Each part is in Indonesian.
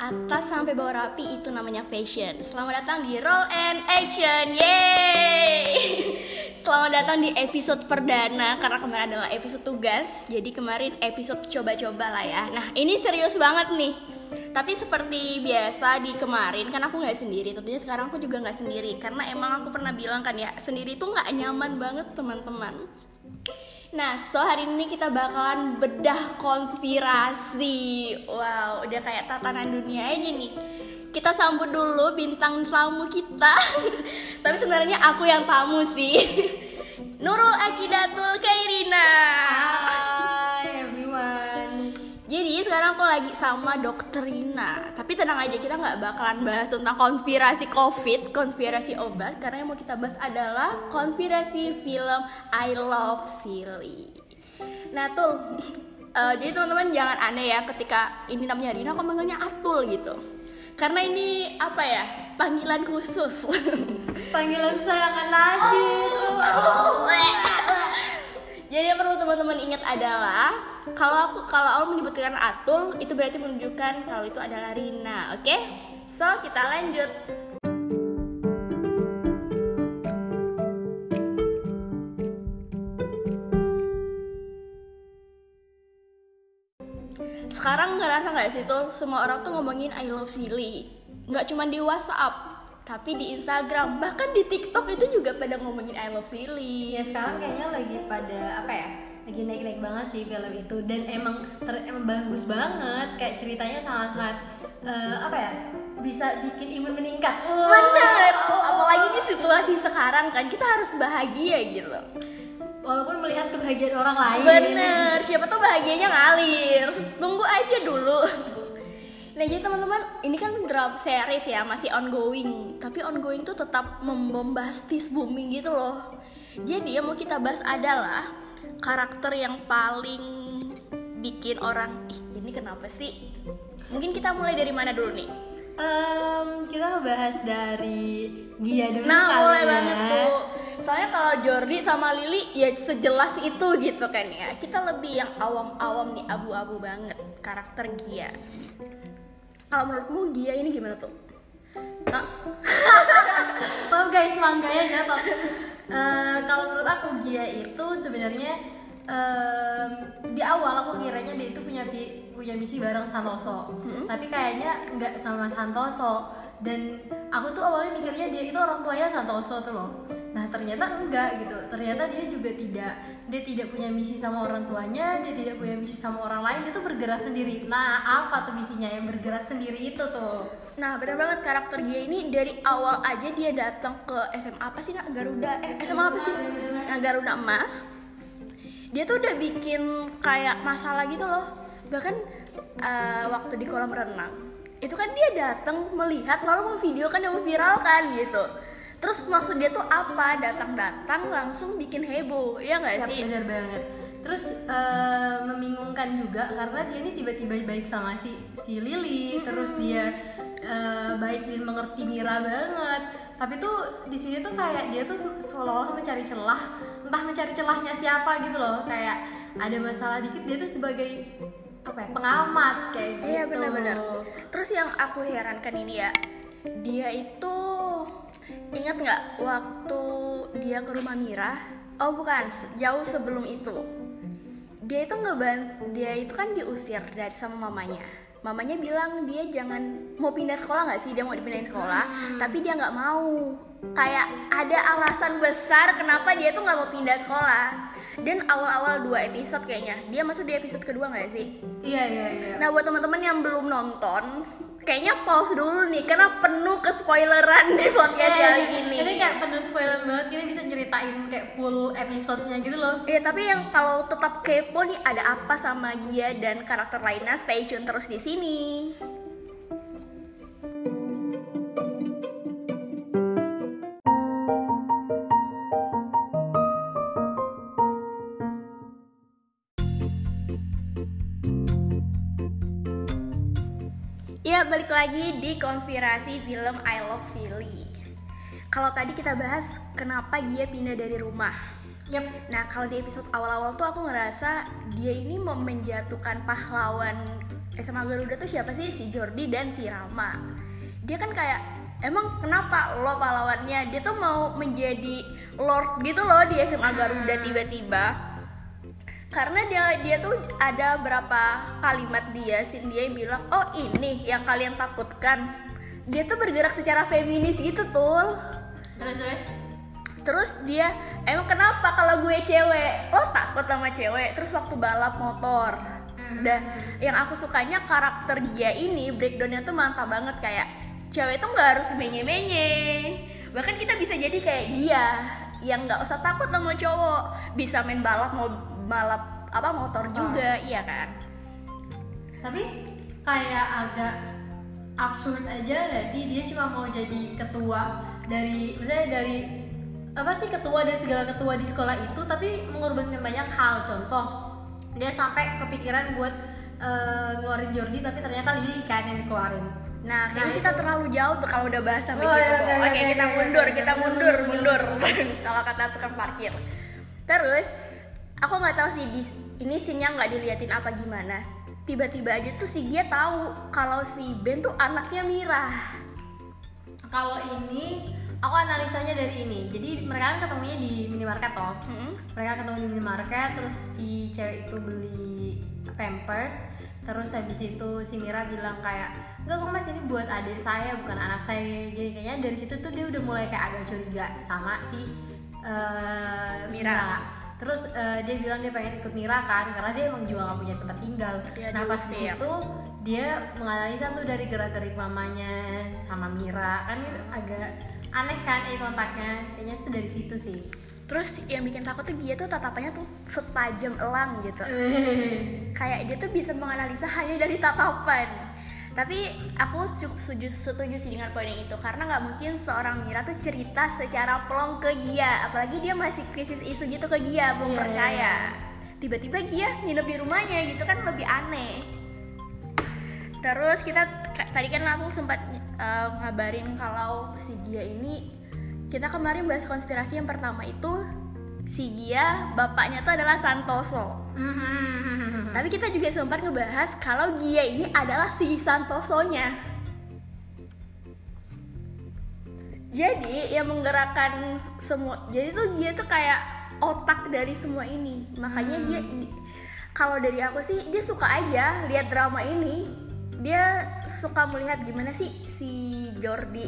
Atas sampai bawah rapi itu namanya fashion. Selamat datang di Roll and Action. Yeay! Selamat datang di episode perdana karena kemarin adalah episode tugas. Jadi kemarin episode coba-coba lah ya. Nah, ini serius banget nih. Tapi seperti biasa di kemarin kan aku nggak sendiri. Tentunya sekarang aku juga nggak sendiri karena emang aku pernah bilang kan ya sendiri itu nggak nyaman banget teman-teman. Nah, so hari ini kita bakalan bedah konspirasi. Wow, udah kayak tatanan dunia aja nih. Kita sambut dulu bintang tamu kita. Tapi sebenarnya aku yang tamu sih. Nurul Akidatul Kairina. Jadi sekarang aku lagi sama dokter Rina. Tapi tenang aja kita nggak bakalan bahas tentang konspirasi COVID, konspirasi obat, karena yang mau kita bahas adalah konspirasi film I Love Silly. Nah tuh, eh, jadi teman-teman jangan aneh ya ketika ini namanya Rina, aku manggilnya Atul gitu. Karena ini apa ya panggilan khusus. Panggilan kesayangan Najis. Jadi yang perlu teman-teman ingat adalah kalau aku kalau aku menyebutkan Atul itu berarti menunjukkan kalau itu adalah Rina, oke? So kita lanjut. Sekarang ngerasa nggak sih tuh semua orang tuh ngomongin I love Silly, nggak cuma di WhatsApp, tapi di Instagram, bahkan di TikTok itu juga pada ngomongin I love Silly. Ya sekarang kayaknya lagi pada apa ya? Lagi naik-naik banget sih film itu dan emang ter- emang bagus banget kayak ceritanya sangat-sangat eh, apa ya? Bisa bikin imun meningkat. Bener, Oh. apalagi di situasi sekarang kan kita harus bahagia gitu. Walaupun melihat kebahagiaan orang lain. Bener, siapa tuh bahagianya ngalir. Tunggu aja dulu. Nah jadi teman-teman, ini kan drama series ya, masih ongoing. Tapi ongoing tuh tetap membombastis booming gitu loh. Jadi yang mau kita bahas adalah karakter yang paling bikin orang, ih ini kenapa sih? Mungkin kita mulai dari mana dulu nih? Em, kita ngebahas dari Gia dulu Nah, kali boleh ya. banget tuh. Soalnya kalau Jordi sama Lili ya sejelas itu gitu kan ya. Kita lebih yang awam-awam nih, abu-abu banget karakter Gia. Kalau menurutmu Gia ini gimana tuh? Ah. Maaf guys, mangganya jatuh. Eh, kalau menurut aku Gia itu sebenarnya em, di awal aku kiranya dia itu punya punya misi bareng Santoso. Hmm. Tapi kayaknya nggak sama Santoso. Dan aku tuh awalnya mikirnya dia itu orang tuanya Santoso tuh loh. Ternyata enggak gitu. Ternyata dia juga tidak dia tidak punya misi sama orang tuanya, dia tidak punya misi sama orang lain. Dia tuh bergerak sendiri. Nah apa tuh misinya yang bergerak sendiri itu tuh? Nah, bener banget karakter Gia ini dari awal aja dia datang ke SMA apa sih nak Garuda eh SMA apa sih? Nah, Garuda Emas. Dia tuh udah bikin kayak masalah gitu loh. Bahkan eh, waktu di kolam renang itu kan dia datang melihat lalu memvideokan dan memviralkan gitu. Terus maksud dia tuh apa? Datang-datang langsung bikin heboh, ya nggak Ya, sih? benar banget. Terus eh, membingungkan juga karena dia ini tiba-tiba baik sama si si Lily, terus dia eh, baik dan mengerti Mira banget. Tapi tuh di sini tuh kayak dia tuh seolah-olah mencari celah, entah mencari celahnya siapa gitu loh. Kayak ada masalah dikit dia tuh sebagai apa ya pengamat kayak gitu. Iya benar-benar. Terus yang aku herankan ini ya, dia itu ingat nggak waktu dia ke rumah Mira? Oh bukan, jauh sebelum itu. Dia itu ngeban, dia itu kan diusir dari sama mamanya. Mamanya bilang dia jangan mau pindah sekolah nggak sih? Dia mau dipindahin sekolah, tapi dia nggak mau. Kayak ada alasan besar kenapa dia tuh nggak mau pindah sekolah. Dan awal-awal dua episode kayaknya, dia masuk di episode kedua nggak sih? Iya iya iya. Nah buat teman-teman yang belum nonton, kayaknya pause dulu nih karena penuh kespoileran di podcast Iya, kali ini. Ini kayak penuh spoiler banget. Kita bisa ceritain kayak full episodenya gitu loh. Iya tapi yang kalau tetap kepo nih ada apa sama Gia dan karakter lainnya stay tune terus di sini. Ya balik lagi di konspirasi film I Love Silly. Kalau tadi kita bahas kenapa dia pindah dari rumah. Yap. Nah kalau di episode awal-awal tuh aku ngerasa dia ini mau menjatuhkan pahlawan SMA Garuda tuh siapa sih si Jordi dan si Rama. Dia kan kayak emang kenapa lo pahlawannya? Dia tuh mau menjadi lord gitu loh di SMA Garuda tiba-tiba. Karena dia dia tuh ada berapa kalimat dia sih dia yang bilang oh ini yang kalian takutkan. Dia tuh bergerak secara feminis gitu tuh. Terus terus. Terus dia emang kenapa kalau gue cewek? Lo takut sama cewek? Terus waktu balap motor. Dan yang aku sukanya karakter dia ini breakdownnya tuh mantap banget. Kayak cewek itu nggak harus menye-menye. Bahkan kita bisa jadi kayak dia yang nggak usah takut sama cowok. Bisa main balap mau balap apa motor juga iya kan Tapi kayak agak absurd aja gak sih dia cuma mau jadi ketua dari misalnya dari apa sih ketua dan segala ketua di sekolah itu tapi mengorbankan banyak hal contoh dia sampai kepikiran buat eh, ngeluarin Jordi tapi ternyata Lily kan yang dikeluarin Nah, kayaknya Nah, kita itu. terlalu jauh tuh kalau udah bahas sampai Oh, situ. iya, iya, Oke, iya, kita iya, mundur, iya, kita iya, mundur, mundur, mundur. kalau kata tukang parkir. Terus, aku nggak tahu sih di ini scene-nya nggak diliatin apa gimana. Tiba-tiba aja tuh si dia tahu kalau si Ben tuh anaknya Mira. kalau ini aku analisanya dari ini jadi mereka kan ketemunya di minimarket toh Hmm? mereka ketemu di minimarket terus si cewek itu beli pampers terus habis itu si Mira bilang kayak enggak kok mas ini buat adik saya bukan anak saya jadi kayaknya dari situ tuh dia udah mulai kayak agak curiga sama si eh, Mira. Terus eh, dia bilang dia pengen ikut Mira kan karena dia emang juga gak punya tempat tinggal. Iya, nah pas di situ dia menganalisa tuh dari gerak-gerik mamanya sama Mira. Kan ini agak aneh kan eh kontaknya. Kayaknya tuh dari situ sih. Terus yang bikin takut tuh dia tuh tatapannya tuh setajam elang gitu. kayak dia tuh bisa menganalisa hanya dari tatapan tapi aku cukup setuju, setuju sih dengan poin yang itu. Karena nggak mungkin seorang Mira tuh cerita secara plong ke Gia. Apalagi dia masih krisis isu gitu ke Gia belum Iya, percaya. Tiba-tiba Gia nginep di rumahnya gitu kan lebih aneh. Terus kita tadi kan aku sempat eh, ngabarin kalau si Gia ini kita kemarin bahas konspirasi yang pertama itu si Gia bapaknya tuh adalah Santoso Mhm. tapi kita juga sempat ngebahas kalau Gia ini adalah si Santosonya. Jadi yang menggerakkan semua, jadi tuh Gia tuh kayak otak dari semua ini. Makanya Hmm. dia, di- kalau dari aku sih dia suka aja lihat drama ini. Dia suka melihat gimana sih si Jordi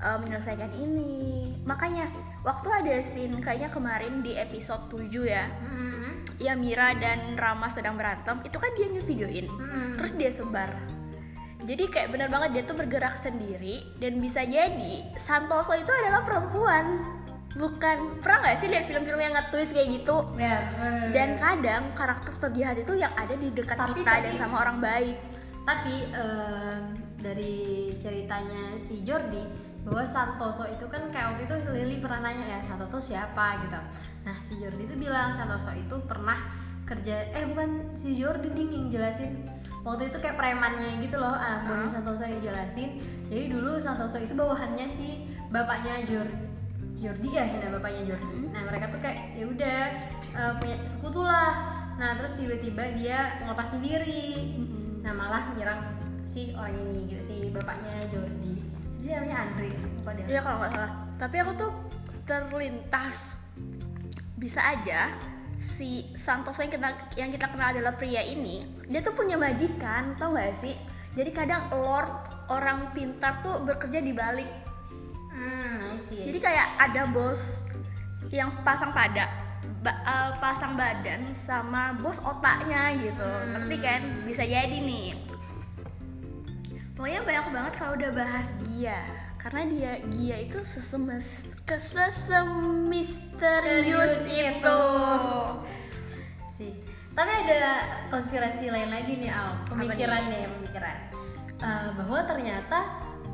uh, menyelesaikan ini. Makanya waktu ada scene kayaknya kemarin di episode 7 ya Mhm. ya Mira dan Rama sedang berantem itu kan dia ngevideoin Mhm. terus dia sebar jadi kayak bener banget dia tuh bergerak sendiri dan bisa jadi Santoso itu adalah perempuan bukan pernah nggak sih lihat film-film yang nge-twist kayak gitu Ya, bener. dan kadang karakter terjahat itu yang ada di dekat Tapi- kita tapi- dan sama orang baik tapi em, dari ceritanya si Jordi bahwa Santoso itu kan kayak waktu itu Lily pernah nanya ya Santoso siapa? gitu. Nah si Jordi itu bilang Santoso itu pernah kerja eh bukan si Jordi ding yang jelasin. Waktu itu kayak premannya gitu loh anak buahnya? Santoso yang jelasin. Jadi dulu Santoso itu bawahannya si bapaknya Jor Jordi ya nah bapaknya Jordi. Nah mereka tuh kayak ya udah eh, punya sekutu lah. Nah terus tiba-tiba dia ngelepas sendiri. Nah malah nyerang si orang ini gitu si bapaknya Jordi dia namanya Andre deh Iya kalau nggak salah. Tapi aku tuh terlintas bisa aja si Santoso yang kita yang kita kenal adalah pria ini, dia tuh punya majikan, tau gak sih? Jadi kadang lord orang pintar tuh bekerja di balik. hmm see, Jadi kayak ada bos yang pasang pada ba- eh, pasang badan sama bos otaknya gitu. Hmm. Ngerti kan? Bisa jadi nih. Pokoknya banyak banget kalau udah bahas Gia karena dia Gia itu sesemes kesesemisterius Misterius itu. itu. sih. Tapi ada konspirasi lain lagi nih Al. Pemikiran nih? pemikiran. Eh, bahwa ternyata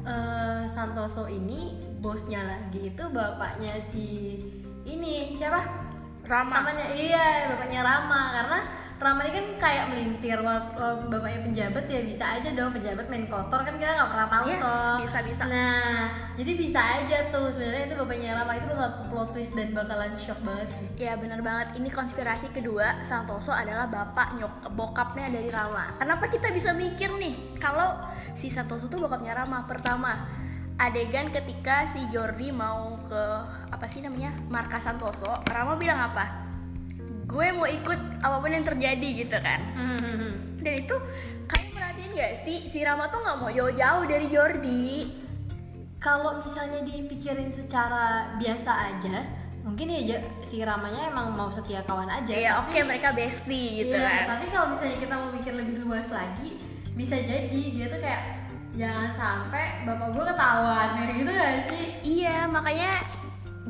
eh, Santoso ini bosnya lagi itu bapaknya si ini siapa? Rama. namanya iya bapaknya Rama. Karena Rama ini kan kayak melintir waktu bapaknya penjabat ya bisa aja dong penjabat main kotor kan kita nggak pernah tahu Yes, toh bisa, bisa. nah jadi bisa aja tuh sebenarnya itu bapaknya Rama itu bakal plot twist dan bakalan shock banget sih Ya benar banget. Ini konspirasi kedua Santoso adalah bapak nyok bokapnya dari Rama. Kenapa kita bisa mikir nih kalau si Santoso tuh bokapnya Rama? Pertama, adegan ketika si Jordi mau ke apa sih namanya markas Santoso, Rama bilang apa? Gue mau ikut apa pun yang terjadi gitu kan. Dan itu kalian perhatiin gak sih si Rama tuh nggak mau jauh-jauh dari Jordi. kalau misalnya dipikirin secara biasa aja mungkin ya si Ramanya emang mau setia kawan aja Ya oke tapi- mereka bestie gitu Iya, kan. tapi kalau misalnya kita mau mikir lebih luas lagi bisa jadi dia tuh kayak jangan sampai bapak gue ketahuan gitu gak sih Iya, makanya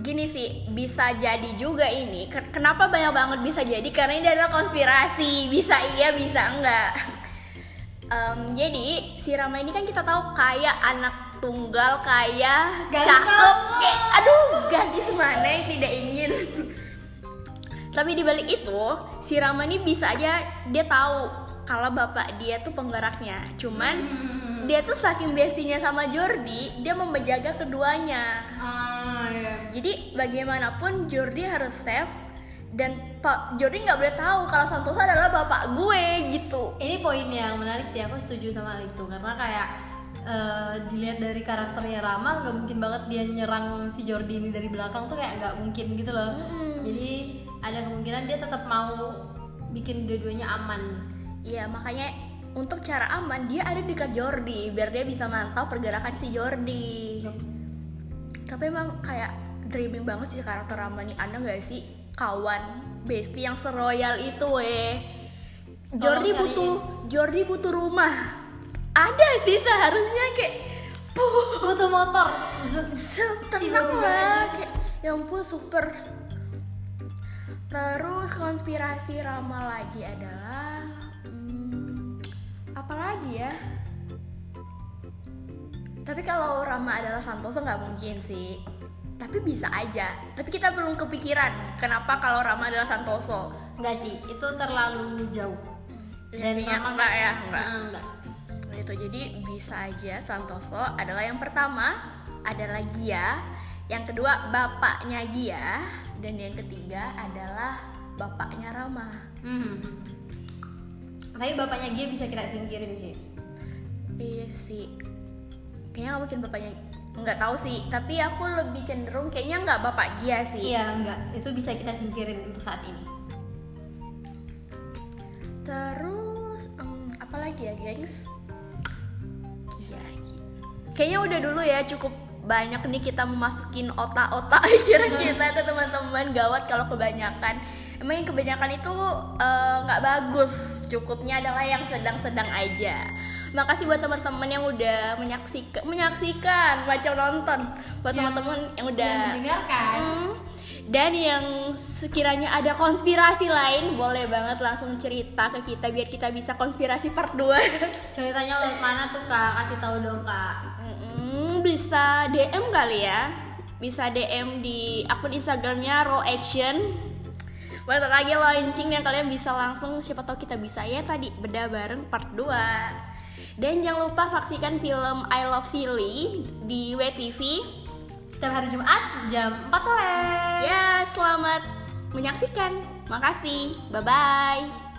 gini sih, bisa jadi juga ini. Ken- Kenapa banyak banget bisa jadi? Karena ini adalah konspirasi. Bisa iya, bisa enggak. Em, jadi si Rama ini kan kita tahu kayak anak tunggal, kaya, Ganteng. cakep, kayak aduh gadis mana yang tidak ingin. Tapi dibalik itu, si Rama ini bisa aja dia tahu kalau bapak dia tuh penggeraknya. Cuman Hmm. dia tuh saking bestinya sama Jordi, dia menjaga keduanya. iya Jadi bagaimanapun Jordi harus safe dan Pak Jordi nggak boleh tahu kalau Santosa adalah bapak gue gitu. ini poin yang menarik sih aku setuju sama hal itu karena kayak eh, dilihat dari karakternya Rama nggak mungkin banget dia nyerang si Jordi ini dari belakang tuh kayak nggak mungkin gitu loh Mm-mm. jadi ada kemungkinan dia tetap mau bikin dua-duanya aman Iya makanya untuk cara aman dia ada dekat Jordi biar dia bisa mantau pergerakan si Jordi. Tapi emang kayak dreaming banget sih karakter Rama nih. Ada nggak sih kawan bestie yang seroyal itu weh? Jordi butuh Jordi butuh rumah. Ada sih seharusnya kayak puh. Butuh motor. Tenang lah kayak ya ampun super. Terus konspirasi Rama lagi adalah hmm, apa lagi ya? Tapi kalau Rama adalah Santoso nggak mungkin sih tapi bisa aja tapi kita belum kepikiran kenapa kalau Rama adalah Santoso Enggak sih, itu terlalu jauh. Dan Kayaknya Rama enggak ya enggak enggak. itu jadi bisa aja Santoso adalah yang pertama adalah Gia yang kedua bapaknya Gia dan yang ketiga adalah bapaknya Rama Hmm. Tapi bapaknya dia bisa kita singkirin sih. iya sih kayaknya mungkin bapaknya nggak tahu sih tapi aku lebih cenderung kayaknya nggak bapak Gia sih Iya, enggak. Itu bisa kita singkirin untuk saat ini. terus em, apa lagi ya gengs Gia, Gia. kayaknya udah dulu ya cukup banyak nih kita memasukin otak-otak pikiran kita ke teman-teman gawat kalau kebanyakan emang yang kebanyakan itu eh, nggak bagus cukupnya adalah yang sedang-sedang aja makasih buat teman-teman yang udah menyaksikan menyaksikan macam nonton buat teman-teman yang udah Yang mendengarkan. Hmm. Dan yang sekiranya ada konspirasi lain boleh banget langsung cerita ke kita biar kita bisa konspirasi part 2 Ceritanya lewat mana tuh kak? Kasih tahu dong kak. Mm, bisa DM kali ya bisa DM di akun Instagramnya Raw Action Bentar lagi launching yang kalian bisa langsung siapa tahu kita bisa ya tadi beda bareng part 2 dan jangan lupa saksikan film I Love Silly di WTV Setiap hari Jumat jam 4 sore. ya selamat menyaksikan. Makasih. Bye bye